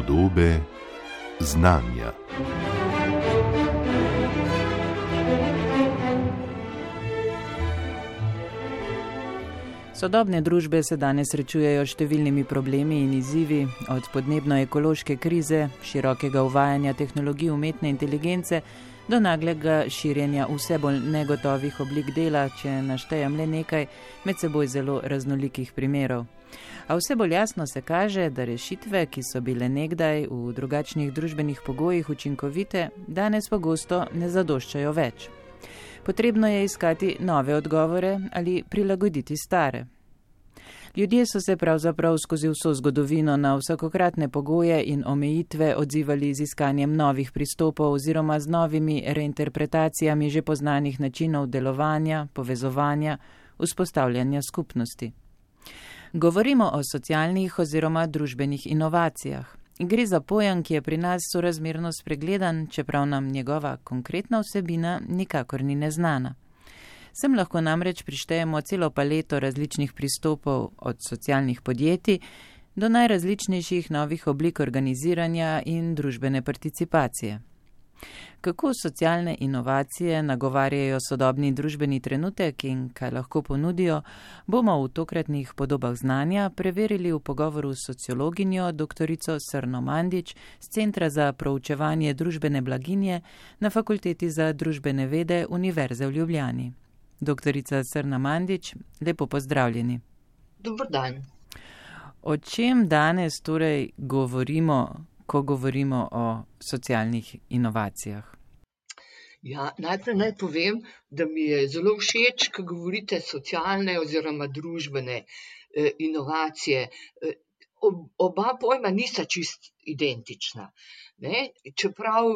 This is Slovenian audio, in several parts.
Podobe znanja. Sodobne družbe se danes srečujejo s številnimi problemi in izzivi, od podnebno-ekološke krize, širokega uvajanja tehnologij umetne inteligence do naglega širjenja vse bolj negotovih oblik dela, če naštejem le nekaj med seboj zelo raznolikih primerov. A vse bolj jasno se kaže, da rešitve, ki so bile nekdaj v drugačnih družbenih pogojih učinkovite, danes pogosto ne zadoščajo več. Potrebno je iskati nove odgovore ali prilagoditi stare. Ljudje so se pravzaprav skozi vso zgodovino na vsakokratne pogoje in omejitve odzivali z iskanjem novih pristopov oziroma z novimi reinterpretacijami že poznanih načinov delovanja, povezovanja, vzpostavljanja skupnosti. Govorimo o socialnih oziroma družbenih inovacijah. Gre za pojem, ki je pri nas sorazmerno spregledan, čeprav nam njegova konkretna vsebina nikakor ni neznana. Sem lahko namreč prištejemo celo paleto različnih pristopov, od socialnih podjetij do najrazličnejših novih oblik organiziranja in družbene participacije. Kako socialne inovacije nagovarjajo sodobni družbeni trenutek in kaj lahko ponudijo, bomo v tokratnih podobah znanja preverili v pogovoru s sociologinjo dr. Srno Mandič z Centra za proučevanje družbene blaginje na Fakulteti za družbene vede Univerze v Ljubljani. Doktorica Srna Mandič, lepo pozdravljeni. Dobro dan. O čem danes torej govorimo, ko govorimo o socialnih inovacijah? Ja, najprej naj povem, da mi je zelo všeč, ko govorite socialne oziroma družbene eh, inovacije. Oba pojma nista čist identična. Ne? Čeprav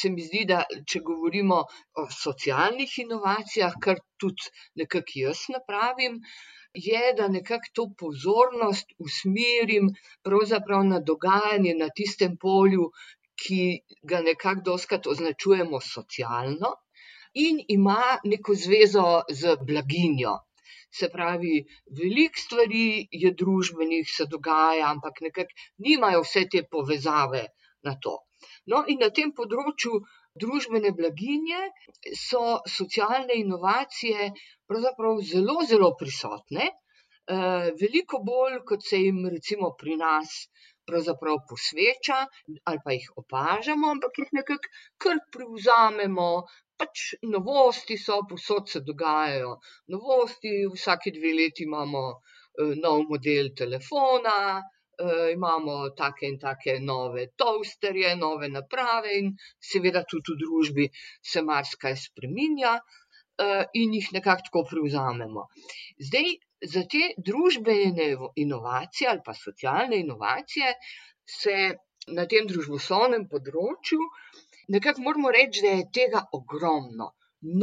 se mi zdi, da če govorimo o socialnih inovacijah, kar tudi nekako jaz napravim, je, da nekako to pozornost usmerim pravzaprav na dogajanje na tistem polju, ki ga nekako doskrat označujemo socialno in ima neko zvezo z blaginjo. Se pravi, veliko stvari je družbenih, se dogaja, ampak nekako nimajo vse te povezave na to. No, in na tem področju družbene blaginje so socialne inovacije pravzaprav zelo, zelo prisotne, eh, veliko bolj, kot se jim recimo pri nas pravzaprav posveča ali pa jih opažamo, ampak jih nekako kar privzamemo, pač novosti so, posod se dogajajo novosti, vsake dve leti imamo eh, nov model telefona, eh, imamo take in take nove toasterje, nove naprave in seveda tudi v družbi se marsikaj spreminja eh, in jih nekako tako privzamemo. Zdaj, za te družbene inovacije ali pa socialne inovacije se na tem družboslovnem področju nekako moramo reči, da je tega ogromno,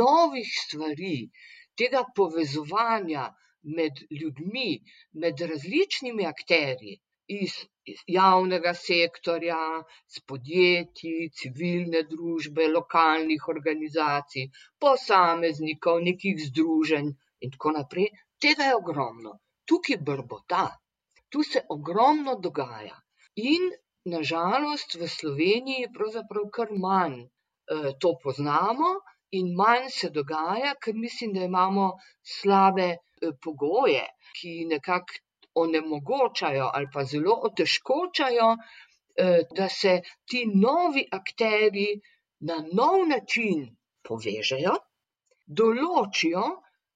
novih stvari, tega povezovanja med ljudmi, med različnimi akterji iz javnega sektorja, s podjetji, civilne družbe, lokalnih organizacij, posameznikov, nekih združenj in tako naprej. Tega je ogromno, tukaj brbota, tu se ogromno dogaja. In nažalost v Sloveniji pravzaprav kar manj eh, to poznamo in manj se dogaja, ker mislim, da imamo slabe eh, pogoje, ki nekako onemogočajo ali pa zelo otežkočajo, eh, da se ti novi akteri na nov način povežejo, določijo,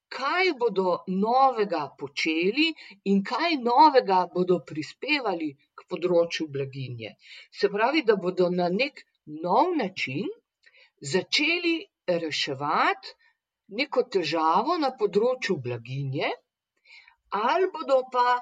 kaj bodo novega počeli in kaj novega bodo prispevali k področju blaginje. Se pravi, da bodo na nek nov način začeli reševati neko težavo na področju blaginje, ali bodo pa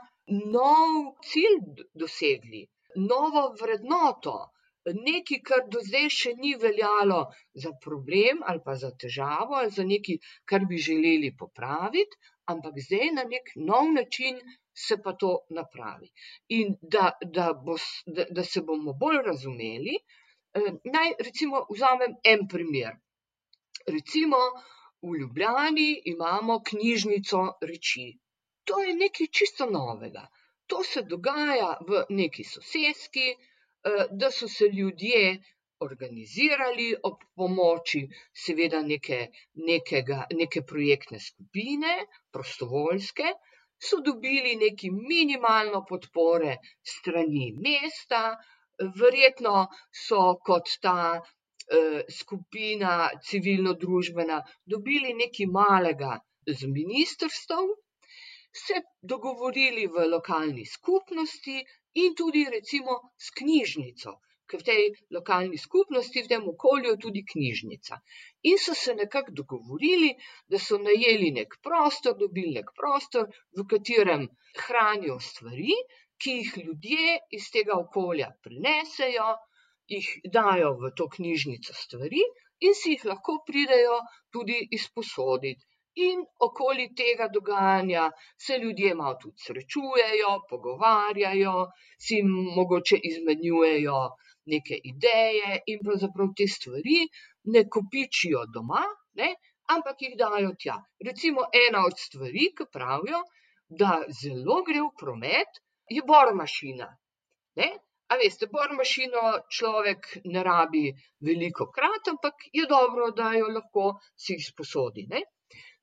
nov cilj dosegli, novo vrednoto, nekaj, kar do zdaj še ni veljalo za problem ali pa za težavo ali za nekaj, kar bi želeli popraviti, ampak zdaj na nek nov način se pa to napravi. In da, da, bo, da, da se bomo bolj razumeli, eh, naj recimo vzamem en primer. Recimo v Ljubljani imamo knjižnico reči. To je nekaj čisto novega. To se dogaja v neki soseski, eh, da so se ljudje organizirali ob pomoči seveda neke, nekega, neke projektne skupine, prostovoljske, so dobili neki minimalno podpore strani mesta, verjetno so kot ta eh, skupina civilno-družbena dobili nekaj malega z ministrstvom, se dogovorili v lokalni skupnosti in tudi recimo s knjižnico, ker v tej lokalni skupnosti, v tem okolju je tudi knjižnica. In so se nekako dogovorili, da so najeli nek prostor, dobili nek prostor, v katerem hranijo stvari, ki jih ljudje iz tega okolja prinesejo, jih dajo v to knjižnico stvari in si jih lahko pridejo tudi izposoditi. In okoli tega dogajanja se ljudje malo tudi srečujejo, pogovarjajo, si mogoče izmenjujejo neke ideje in pravzaprav te stvari ne kopičijo doma, ne, ampak jih dajo tja. Recimo ena od stvari, ki pravijo, da zelo gre v promet, je bormašina. Ne. A veste, bormašino človek ne rabi veliko krat, ampak je dobro, da jo lahko si izposodi.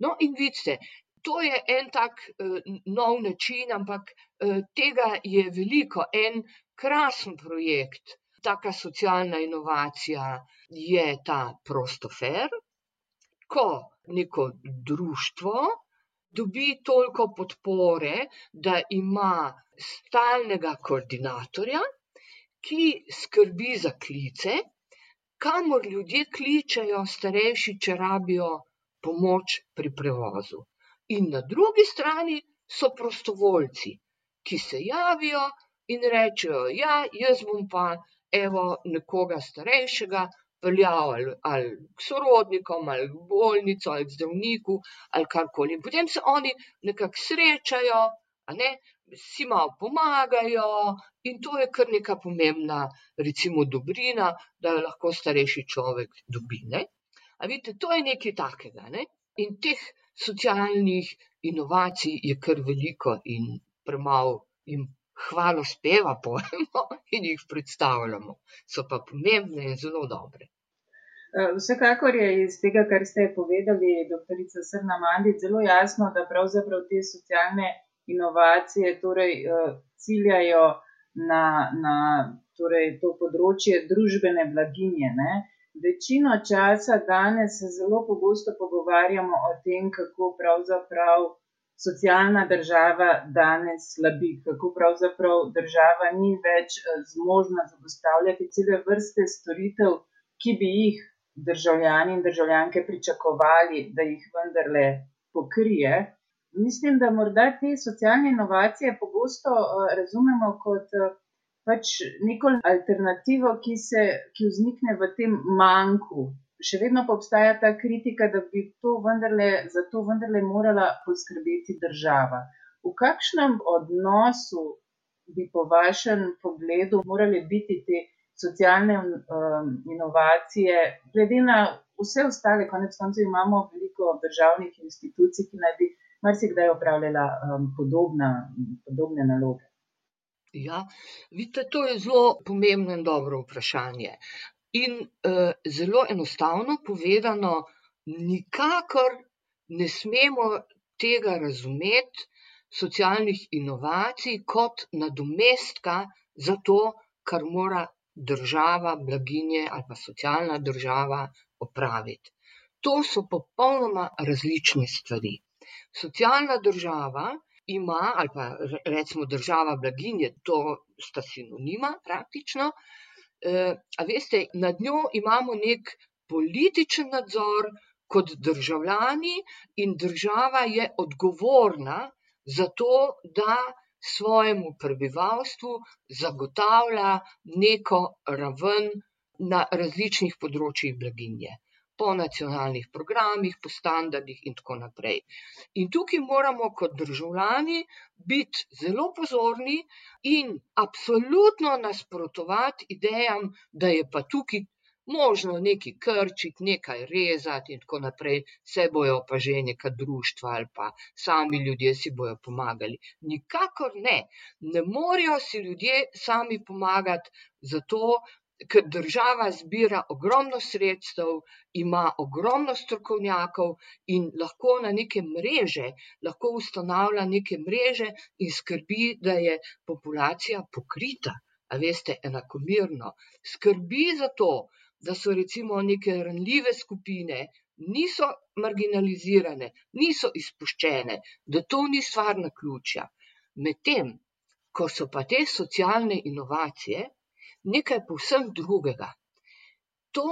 No, in vidite, to je en tak uh, nov način, ampak uh, tega je veliko. En krasen projekt, taka socialna inovacija je ta prostofer, ko neko društvo dobi toliko podpore, da ima stalnega koordinatorja, ki skrbi za klice, kamor ljudje kličejo, starejši, če rabijo pomoč pri prevozu. In na drugi strani so prostovoljci, ki se javijo in rečejo: Ja, jaz bom pa evo, nekoga starejšega peljal ali, ali k sorodnikom, ali v bolnico, ali k zdravniku, ali karkoli. In potem se oni nekako srečajo, ne, si malo pomagajo, in to je kar neka pomembna, recimo, dobrina, da jo lahko starejši človek dobi. Ne. A vidite, to je nekaj takega. Ne. In teh socialnih inovacij je kar veliko, in premalo jim hvalo speva pojemo in jih predstavljamo. So pa pomembne in zelo dobre. Eh, vsekakor je iz tega, kar ste povedali, doktorica Srna Mandic, zelo jasno, da pravzaprav te socialne inovacije torej, eh, ciljajo na, na torej, to področje družbene blaginje. Ne? Večino časa danes se zelo pogosto pogovarjamo o tem, kako pravzaprav socialna država danes slabi, kako pravzaprav država ni več eh, zmožna zagotavljati cele vrste storitev, ki bi jih državljani in državljanke pričakovali, da jih vendarle pokrije. Mislim, da morda te socialne inovacije pogosto uh, razumemo kot uh, pač neko alternativo, ki, se, ki vznikne v tem manjku, še vedno pa obstaja ta kritika, da bi to vendarle, za to vendarle morala poskrbeti država. V kakšnem odnosu bi po vašem pogledu morali biti te socialne um, inovacije, glede na vse ostale, konec koncev imamo veliko državnih institucij, ki naj bi marsikdaj opravljala um, podobna, podobne naloge. Ja, vidite, to je zelo pomembno in dobro vprašanje. In uh, zelo enostavno povedano, nikakor ne smemo tega razumeti, socialnih inovacij, kot nadomestka za to, kar mora država, blaginje ali pa socialna država opraviti. To so popolnoma različne stvari. Socialna država ima, ali pa recimo država blaginje, to sta sinonima praktično, eh, a veste, nad njo imamo nek političen nadzor kot državljani in država je odgovorna za to, da svojemu prebivalstvu zagotavlja neko raven na različnih področjih blaginje po nacionalnih programih, po standardih in tako naprej. In tukaj moramo kot državljani biti zelo pozorni in absolutno nasprotovati idejam, da je pa tukaj možno nekaj krčiti, nekaj rezati in tako naprej, vse bojo pa že neka društva ali pa sami ljudje si bojo pomagali. Nikakor ne. Ne morejo si ljudje sami pomagati zato, ker država zbira ogromno sredstev, ima ogromno strokovnjakov in lahko na neke mreže, lahko ustanavlja neke mreže in skrbi, da je populacija pokrita, a veste, enakomerno. Skrbi za to, da so recimo neke ranljive skupine, niso marginalizirane, niso izpuščene, da to ni stvar naključja. Medtem, ko so pa te socialne inovacije, nekaj povsem drugega. To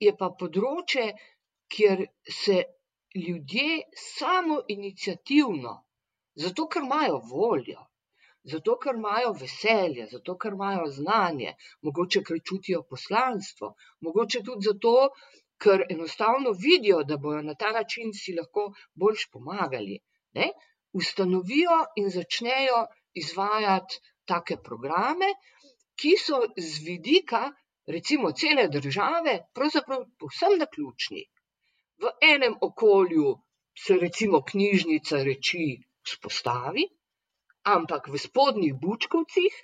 je pa področje, kjer se ljudje samo inicijativno, zato ker imajo voljo, zato ker imajo veselje, zato ker imajo znanje, mogoče ker čutijo poslanstvo, mogoče tudi zato, ker enostavno vidijo, da bojo na ta način si lahko boljš pomagali. Ne? Ustanovijo in začnejo izvajati take programe, ki so z vidika, recimo, cele države, pravzaprav povsem naključni. V enem okolju se recimo knjižnica reči vzpostavi, ampak v spodnjih bučkovcih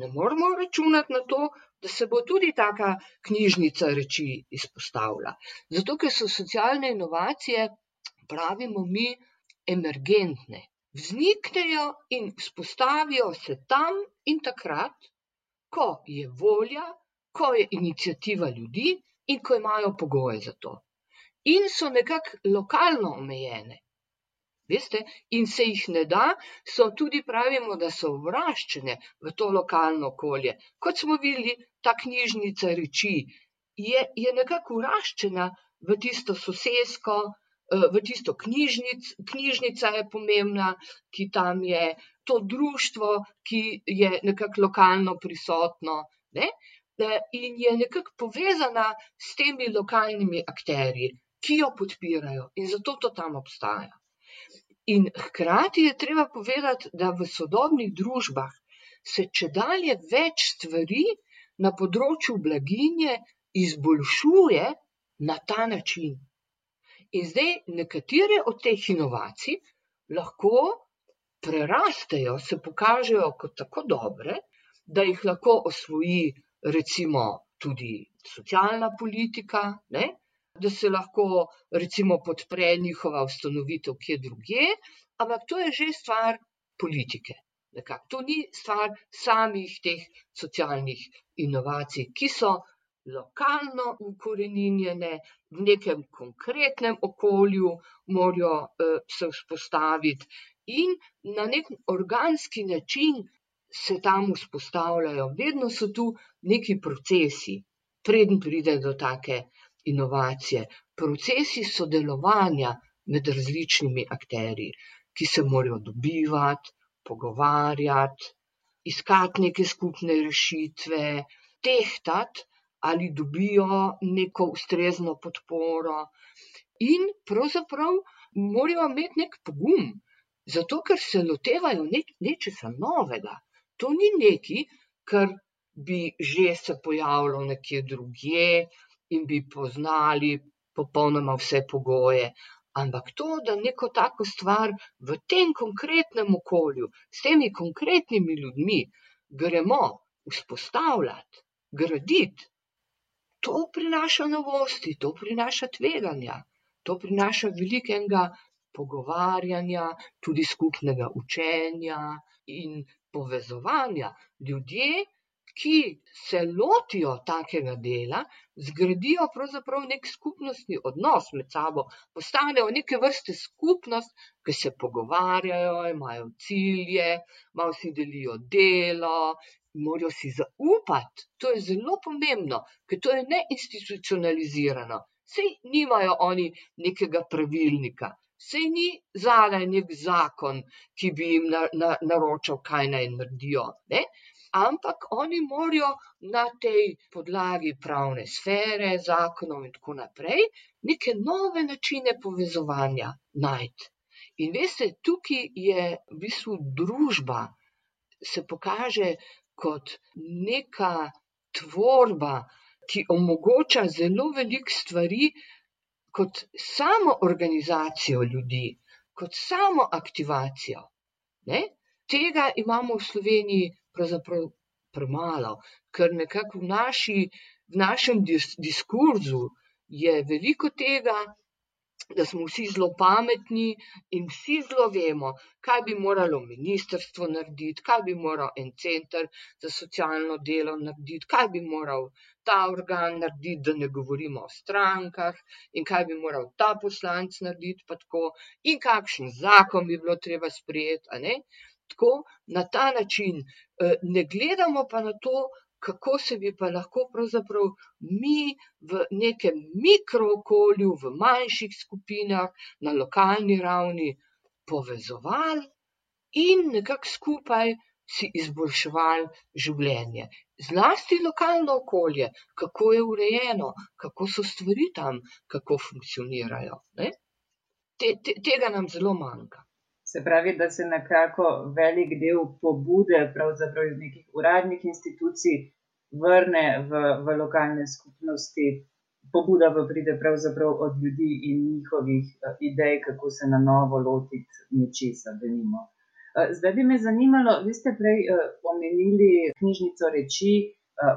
ne moremo računati na to, da se bo tudi taka knjižnica reči izpostavila. Zato, ker so socialne inovacije, pravimo mi, emergentne. Vzniknejo in vzpostavijo se tam in takrat, ko je volja, ko je inicijativa ljudi in ko imajo pogoje za to. In so nekako lokalno omejene. Veste, in se jih ne da, so tudi pravimo, da so vraščene v to lokalno okolje. Kot smo videli, ta knjižnica reči je, je nekako vraščena v tisto sosesko, eh, v tisto knjižnic, knjižnica je pomembna, ki tam je, to društvo, ki je nekako lokalno prisotno ne? in je nekako povezana s temi lokalnimi akterji, ki jo podpirajo in zato to tam obstaja. In hkrati je treba povedati, da v sodobnih družbah se če dalje več stvari na področju blaginje izboljšuje na ta način. In zdaj nekatere od teh inovacij lahko prerastejo, se pokažejo kot tako dobre, da jih lahko osvoji recimo tudi socialna politika, ne? da se lahko recimo podpre njihova ustanovitev kje drugje, ampak to je že stvar politike. Nekak. To ni stvar samih teh socialnih inovacij, ki so lokalno ukoreninjene, v nekem konkretnem okolju morajo eh, se vzpostaviti in na nek organski način se tam vzpostavljajo. Vedno so tu neki procesi, preden pride do take inovacije, procesi sodelovanja med različnimi akterji, ki se morajo dobivati, pogovarjati, iskati neke skupne rešitve, tehtati, ali dobijo neko ustrezno podporo. In pravzaprav morajo imeti nek pogum, Zato, ker se lotevajo nečesa novega. To ni nekaj, kar bi že se pojavilo nekje drugje in bi poznali popolnoma vse pogoje. Ampak to, da neko tako stvar v tem konkretnem okolju, s temi konkretnimi ljudmi, gremo vzpostavljati, graditi, to prinaša novosti, to prinaša tveganja, to prinaša velikega pogovarjanja, tudi skupnega učenja in povezovanja. Ljudje, ki se lotijo takega dela, zgradijo pravzaprav nek skupnostni odnos med sabo, postanejo neke vrste skupnost, ki se pogovarjajo, imajo cilje, malo si delijo delo. Morajo si zaupati, to je zelo pomembno, ker to je neinstitucionalizirano. Sej nimajo oni nekega pravilnika, Sej ni zadaj nek zakon, ki bi jim na, na, naročal, kaj naj naredijo. Ne? Ampak oni morajo na tej podlagi pravne sfere, zakonov in tako naprej, neke nove načine povezovanja najti. In veste, tukaj je v bistvu družba, se pokaže kot neka tvorba ki omogoča zelo veliko stvari kot samo organizacijo ljudi, kot samo aktivacijo. Ne? Tega imamo v Sloveniji pravzaprav premalo, ker nekako v, naši, v našem dis diskurzu je veliko tega, da smo vsi zelo pametni in vsi zelo vemo, kaj bi moralo ministrstvo narediti, kaj bi moral en center za socialno delo narediti, kaj bi moral ta organ narediti, da ne govorimo o strankah, in kaj bi moral ta poslanec narediti, pa tako, in kakšen zakon bi bilo treba sprejeti. Tako na ta način eh, ne gledamo pa na to, kako se bi pa lahko pravzaprav mi v nekem mikrookolju, v manjših skupinah, na lokalni ravni povezovali in nekako skupaj si izboljševali življenje. Zlasti lokalno okolje, kako je urejeno, kako so stvari tam, kako funkcionirajo. Te, te, tega nam zelo manjka. Se pravi, da se nekako velik del pobude, pravzaprav iz nekih uradnih institucij, vrne v, v lokalne skupnosti. Pobuda pa pride pravzaprav od ljudi in njihovih uh, idej, kako se na novo lotiti nečesa, da nimo. Uh, zdaj bi me zanimalo, vi ste prej uh, omenili knjižnico reči,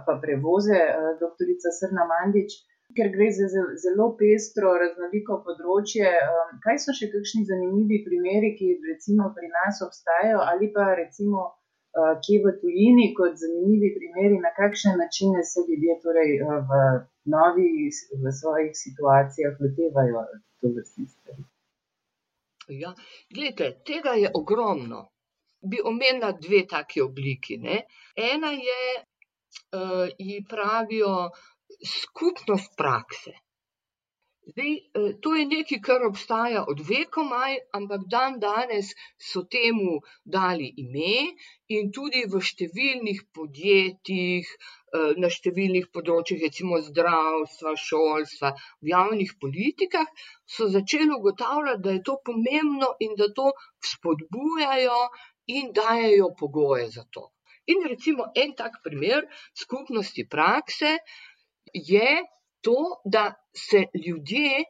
pa prevoze, doktorica Srna Mandič ker gre za zelo pestro, raznoliko področje. Um, kaj so še kakšni zanimivi primeri, ki recimo pri nas obstajajo, ali pa recimo uh, kje v tujini, kot zanimivi primeri, na kakšne načine se ljudje torej, uh, v novih, v svojih situacijah lotevajo to vrstne stvari. Ja, gledajte, tega je ogromno. Bi omenila dve taki obliki. Ne? Ena je, uh, ji pravijo, skupnost prakse. Zdaj, eh, to je nekaj, kar obstaja od vekomaj, ampak dan danes so temu dali ime in tudi v številnih podjetjih, eh, na številnih področjih, recimo zdravstva, šolstva, v javnih politikah, so začeli ugotavljati, da je to pomembno in da to spodbujajo in dajajo pogoje za to. In recimo en tak primer skupnosti prakse, je to, da se ljudje,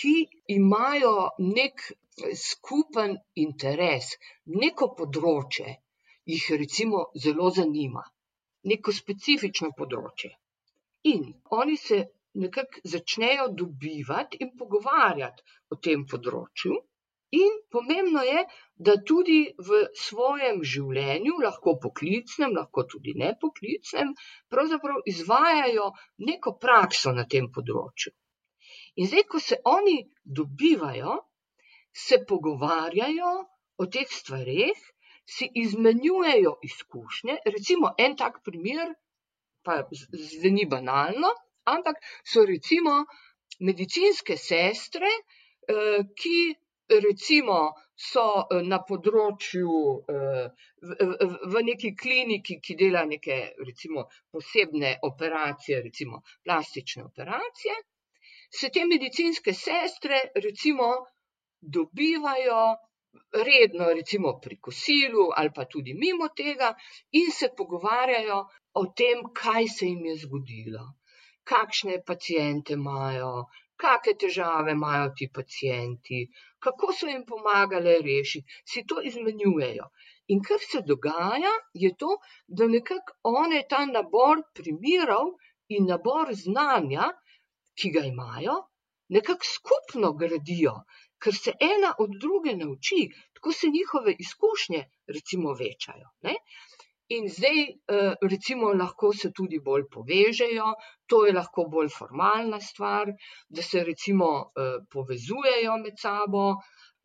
ki imajo nek skupen interes, neko področje, jih recimo zelo zanima, neko specifično področje. In oni se nekako začnejo dobivati in pogovarjati o tem področju, In pomembno je, da tudi v svojem življenju, lahko poklicnem, lahko tudi nepoklicnem, pravzaprav izvajajo neko prakso na tem področju. In zdaj, ko se oni dobivajo, se pogovarjajo o teh stvareh, si izmenjujejo izkušnje. Recimo en tak primer, pa zveni banalno, ampak so recimo medicinske sestre, eh, ki recimo so eh, na področju, eh, v, neki kliniki, ki dela neke recimo posebne operacije, recimo plastične operacije, se te medicinske sestre recimo dobivajo redno, recimo pri kosilu ali pa tudi mimo tega in se pogovarjajo o tem, kaj se jim je zgodilo, kakšne pacijente imajo, kakšne težave imajo ti pacijenti, kako so jim pomagale rešiti, si to izmenjujejo. In kar se dogaja, je to, da nekako one ta nabor primerov in nabor znanja, ki ga imajo, nekako skupno gradijo, ker se ena od druge nauči, tako se njihove izkušnje, recimo, večajo. Ne? In zdaj, eh, recimo, lahko se tudi bolj povežejo, to je lahko bolj formalna stvar, da se recimo eh, povezujejo med sabo,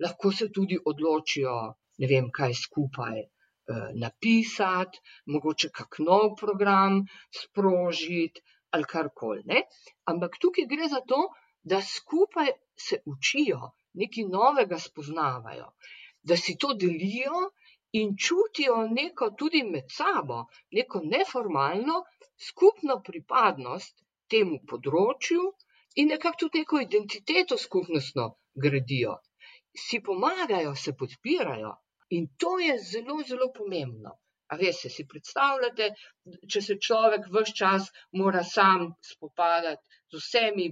lahko se tudi odločijo, ne vem, kaj skupaj eh, napisati, mogoče kak nov program sprožiti ali karkoli. Ampak tukaj gre za to, da skupaj se učijo, nekaj novega spoznavajo, da si to delijo in čutijo neko tudi med sabo, neko neformalno skupno pripadnost temu področju in nekako tudi neko identiteto skupnostno gradijo. Si pomagajo, se podpirajo in to je zelo, zelo pomembno. A veste, si predstavljate, če se človek vse čas mora sam spopadati z vsemi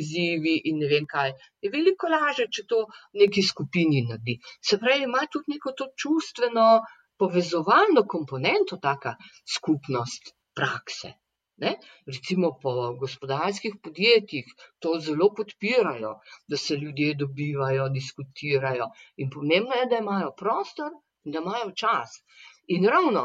izzivi in ne vem kaj. Je veliko lažje, če to v neki skupini naredi. Se pravi, ima tudi neko to čustveno povezovalno komponento, taka skupnost prakse. Ne? Recimo po gospodarskih podjetjih to zelo podpirajo, da se ljudje dobivajo, diskutirajo. In pomembno je, da imajo prostor in da imajo čas. In ravno,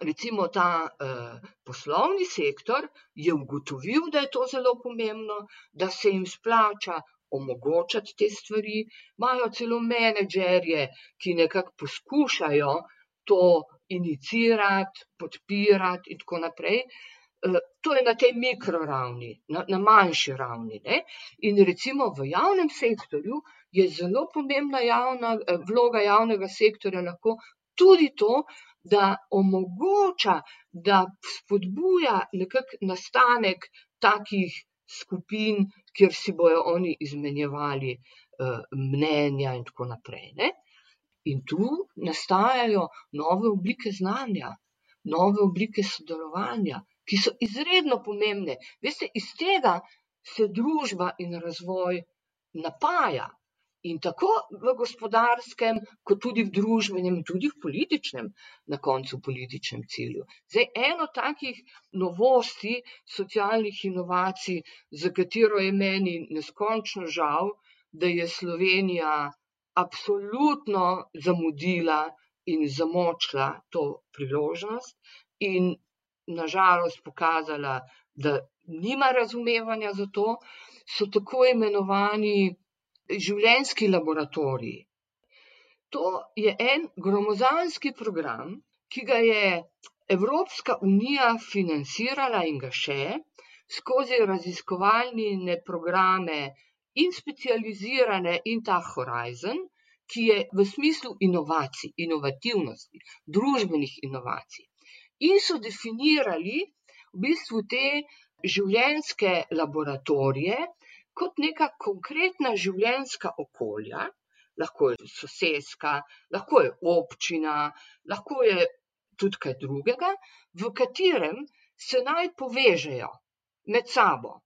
recimo, ta eh, poslovni sektor je ugotovil, da je to zelo pomembno, da se jim splača omogočati te stvari. Imajo celo menedžerje, ki nekako poskušajo to inicirati, podpirati in tako naprej. Eh, to je na tej mikroravni, na, na manjši ravni. Ne? In recimo v javnem sektorju je zelo pomembna javna, eh, vloga javnega sektorja lahko tudi to, da omogoča, da spodbuja nekak nastanek takih skupin, kjer si bojo oni izmenjevali uh, mnenja in tako naprej. Ne? In tu nastajajo nove oblike znanja, nove oblike sodelovanja, ki so izredno pomembne. Veste, iz tega se družba in razvoj napaja. In tako v gospodarskem, kot tudi v družbenem, in tudi v političnem, na koncu političnem cilju. Zdaj, eno takih novosti socialnih inovacij, za katero je meni neskončno žal, da je Slovenija absolutno zamudila in zamočila to priložnost in nažalost pokazala, da nima razumevanja za to, so tako imenovani življenjski laboratorij. To je en gromozanski program, ki ga je Evropska unija financirala in ga še skozi raziskovalne programe in specializirane in ta Horizon, ki je v smislu inovacij, inovativnosti, družbenih inovacij. In so definirali v bistvu te življenjske laboratorije, kot neka konkretna življenjska okolja, lahko je sosedska, lahko je občina, lahko je tudi kaj drugega, v katerem se naj povežejo med sabo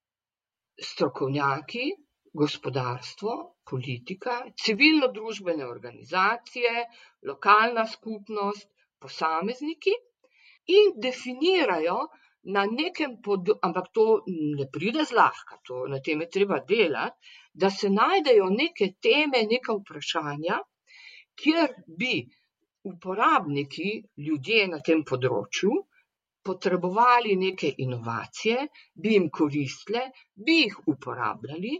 strokovnjaki, gospodarstvo, politika, civilno-družbene organizacije, lokalna skupnost, posamezniki in definirajo, na nekem področju, ampak to ne pride zlahka, to, na tem je treba delati, da se najdejo neke teme, neka vprašanja, kjer bi uporabniki, ljudje na tem področju, potrebovali neke inovacije, bi jim koristile, bi jih uporabljali,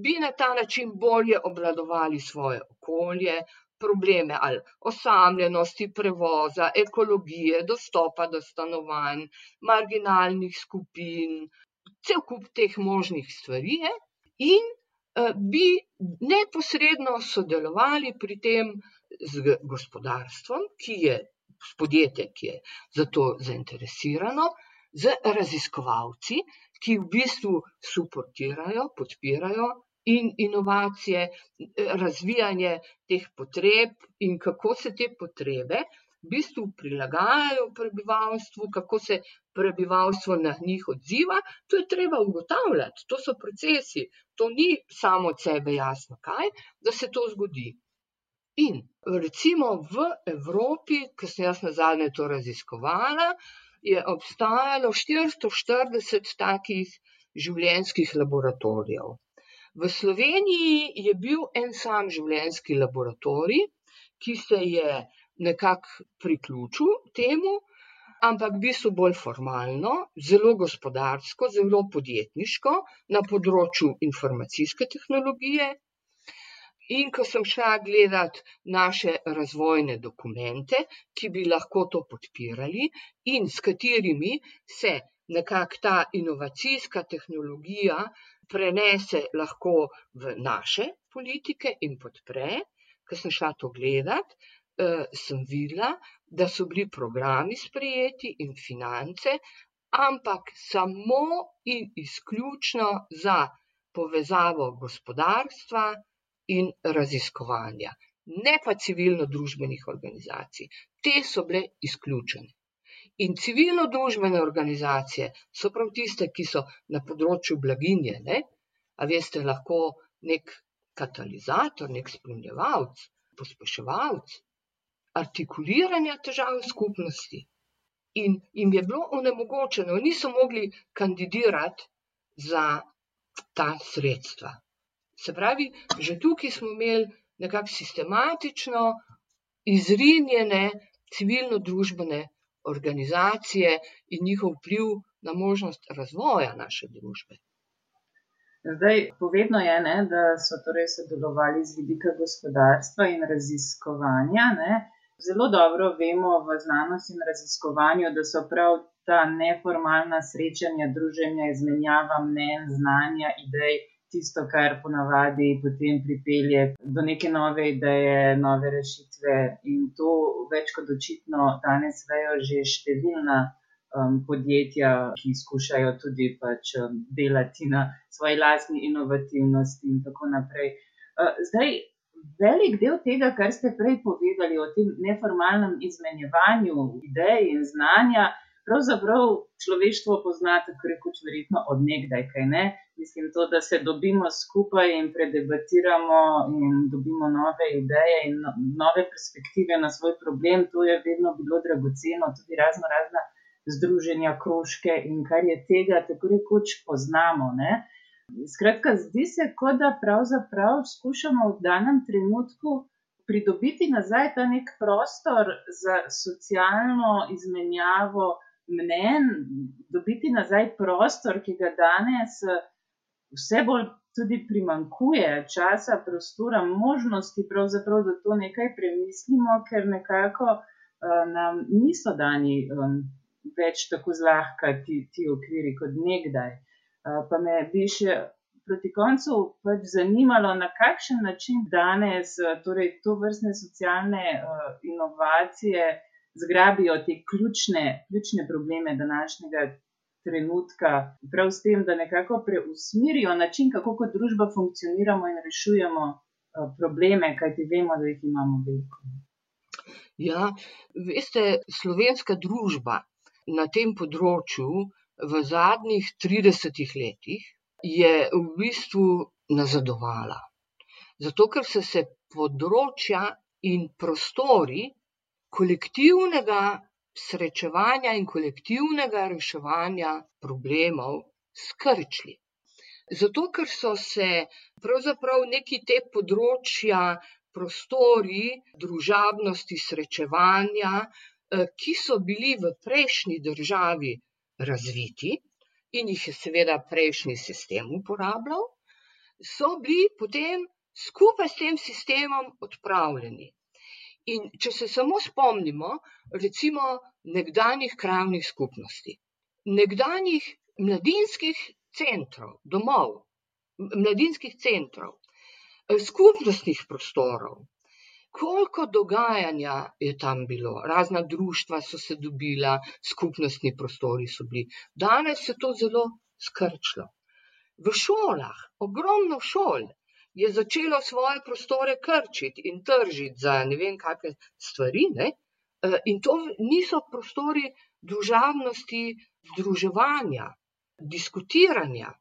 bi na ta način bolje obladovali svoje okolje, probleme ali osamljenosti, prevoza, ekologije, dostopa do stanovanj, marginalnih skupin, cel kup teh možnih stvari, je, in eh, bi neposredno sodelovali pri tem z gospodarstvom, ki je podjetje, ki je za to zainteresirano, z raziskovalci, ki v bistvu suportirajo, podpirajo in inovacije, razvijanje teh potreb in kako se te potrebe v bistvu prilagajajo prebivalstvu, kako se prebivalstvo na njih odziva, to je treba ugotavljati, to so procesi, to ni samo od sebe jasno, kaj, da se to zgodi. In recimo v Evropi, ki sem jaz na zadnje to raziskovala, je obstajalo 440 takih življenjskih laboratorijev. V Sloveniji je bil en sam življenjski laboratorij, ki se je nekako priključil temu, ampak v bistvu bolj formalno, zelo gospodarsko, zelo podjetniško na področju informacijske tehnologije. In ko sem šla gledat naše razvojne dokumente, ki bi lahko to podpirali in s katerimi se nekako ta inovacijska tehnologija prenese lahko v naše politike in podpre. Ker sem šla to gledat, eh, sem videla, da so bili programi sprejeti in finance, ampak samo in izključno za povezavo gospodarstva in raziskovanja, ne pa civilno-družbenih organizacij. te so bile izključene. In civilno-družbene organizacije so prav tiste, ki so na področju blaginje, ne? a veste, lahko nek katalizator, nek spremljevalc, pospeševalc artikuliranja težav skupnosti. In jim je bilo onemogočeno, niso mogli kandidirati za ta sredstva. Se pravi, že tukaj smo imeli nekako sistematično izrinjene civilno-družbene organizacije in njihov vpliv na možnost razvoja naše družbe. Zdaj, povedno je, ne, da so torej sodelovali z vidika gospodarstva in raziskovanja. Ne. Zelo dobro vemo v znanosti in raziskovanju, da so prav ta neformalna srečanja, druženja, izmenjava mnen, znanja, idej, tisto, kar ponavadi potem pripelje do neke nove ideje, nove rešitve. In to več kot očitno danes vejo že številna um, podjetja, ki skušajo tudi pač, um, delati na svoji lastni inovativnosti in tako naprej. Uh, zdaj, velik del tega, kar ste prej povedali o tem neformalnem izmenjevanju idej in znanja, pravzaprav človeštvo pozna tako rekoč verjetno od nekdaj, kaj ne. Mislim to, da se dobimo skupaj in predebatiramo in dobimo nove ideje in no, nove perspektive na svoj problem, to je vedno bilo dragoceno, tudi razno razna združenja, krožke in kar je tega, tako rekoč, poznamo. Ne? Skratka, zdi se, kot da pravzaprav skušamo v danem trenutku pridobiti nazaj ta nek prostor za socialno izmenjavo mnen, dobiti nazaj prostor, ki ga danes vse bolj tudi primankuje, časa, prostora, možnosti, pravzaprav, da to nekaj premislimo, ker nekako uh, nam niso dani. Um, več tako zlahka ti, ti okviri kot nekdaj. Pa me bi še proti koncu pač zanimalo, na kakšen način danes torej to vrstne socialne inovacije zgrabijo te ključne, ključne probleme današnjega trenutka, prav s tem, da nekako preusmirijo način, kako kot družba funkcioniramo in rešujemo probleme, kajti vemo, da jih imamo veliko. Ja, veste, slovenska družba na tem področju v zadnjih 30 letih je v bistvu nazadovala. Zato, ker so se področja in prostori kolektivnega srečevanja in kolektivnega reševanja problemov skrčili. Zato, ker so se pravzaprav neki te področja, prostori družabnosti, srečevanja, Eh, ki so bili v prejšnji državi razviti in jih je seveda prejšnji sistem uporabljal, so bili potem skupaj s tem sistemom odpravljeni. In če se samo spomnimo, recimo, nekdanjih krajnih skupnosti, nekdanjih mladinskih centrov, domov, mladinskih centrov, skupnostnih prostorov, koliko dogajanja je tam bilo, razna društva so se dobila, skupnostni prostori so bili. Danes se to zelo skrčilo. V šolah, ogromno šol je začelo svoje prostore krčiti in tržiti za ne vem kakšne stvari. Ne? E, in to niso prostori družavnosti, združevanja, diskutiranja,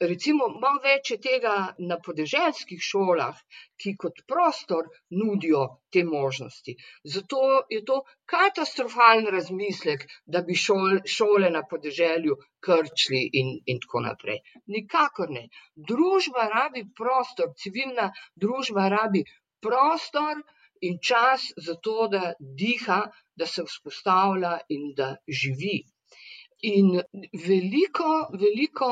recimo, malo več tega na podeželskih šolah, ki kot prostor nudijo te možnosti. Zato je to katastrofalen razmislek, da bi šol, šole na podeželju krčili in, in tako naprej. Nikakor ne. Družba rabi prostor, civilna družba rabi prostor in čas za to, da diha, da se vzpostavlja in da živi. In veliko, veliko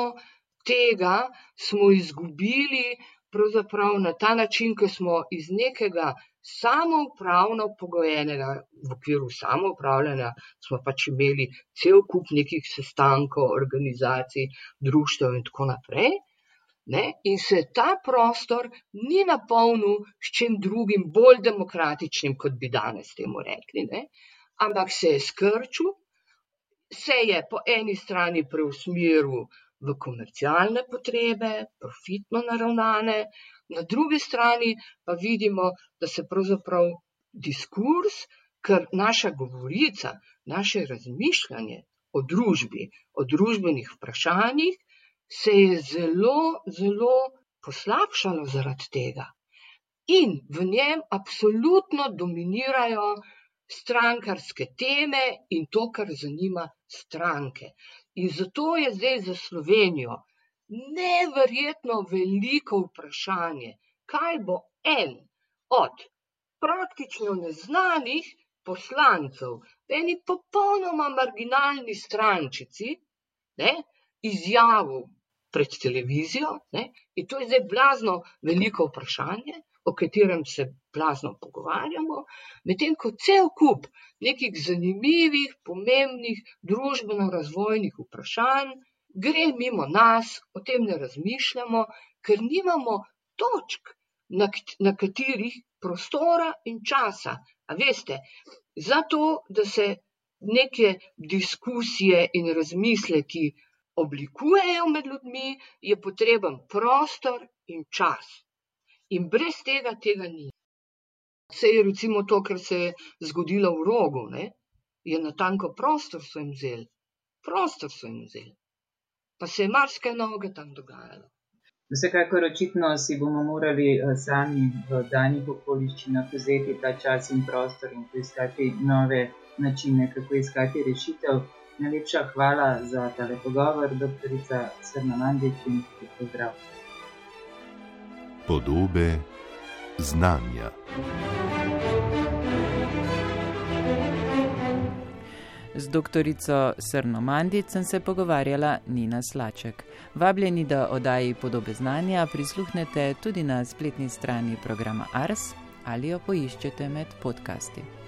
tega smo izgubili pravzaprav na ta način, ko smo iz nekega samoupravno pogojenega, v okviru samoupravljanja smo pač imeli cel kup nekih sestankov, organizacij, društev in tako naprej. Ne? In se ta prostor ni napolnil s čim drugim, bolj demokratičnim, kot bi danes temu rekli, ne? ampak se je skrčil, se je po eni strani preusmeril v komercialne potrebe, profitno naravnane, na drugi strani pa vidimo, da se pravzaprav diskurs ker naša govorica, naše razmišljanje o družbi, o družbenih vprašanjih se je zelo, zelo poslabšalo zaradi tega. In v njem absolutno dominirajo strankarske teme in to, kar zanima stranke. In zato je zdaj za Slovenijo neverjetno veliko vprašanje, kaj bo en od praktično neznanih poslancev, eni popolnoma marginalni strančici, ne, izjavil pred televizijo, ne, in to je zdaj blazno veliko vprašanje, o katerem se blazno pogovarjamo, medtem ko cel kup nekih zanimivih, pomembnih družbeno-razvojnih vprašanj gre mimo nas, o tem ne razmišljamo, ker nimamo točk, na, na katerih prostora in časa. A veste, zato, da se neke diskusije in razmisleki oblikujejo med ljudmi, je potreben prostor in čas. In brez tega tega ni. Vse je recimo to, kar se je zgodilo v rogu, ne? je natanko prostor so jim vzeli. Prostor so jim vzeli. Pa se je marsikaj novega tam dogajalo. Vsekakor očitno si bomo morali eh, sami v danih okoliščinah vzeti ta čas in prostor in poiskati nove načine, kako iskati rešitev. Najlepša hvala za tale pogovor, doktorica Srna Mandič in pozdrav. Podobe znanja. Z doktorico Srno Mandic sem se pogovarjala Nina Slaček. Vabljeni, da oddaji podobe znanja prisluhnete tudi na spletni strani programa Ars ali jo poiščete med podcasti.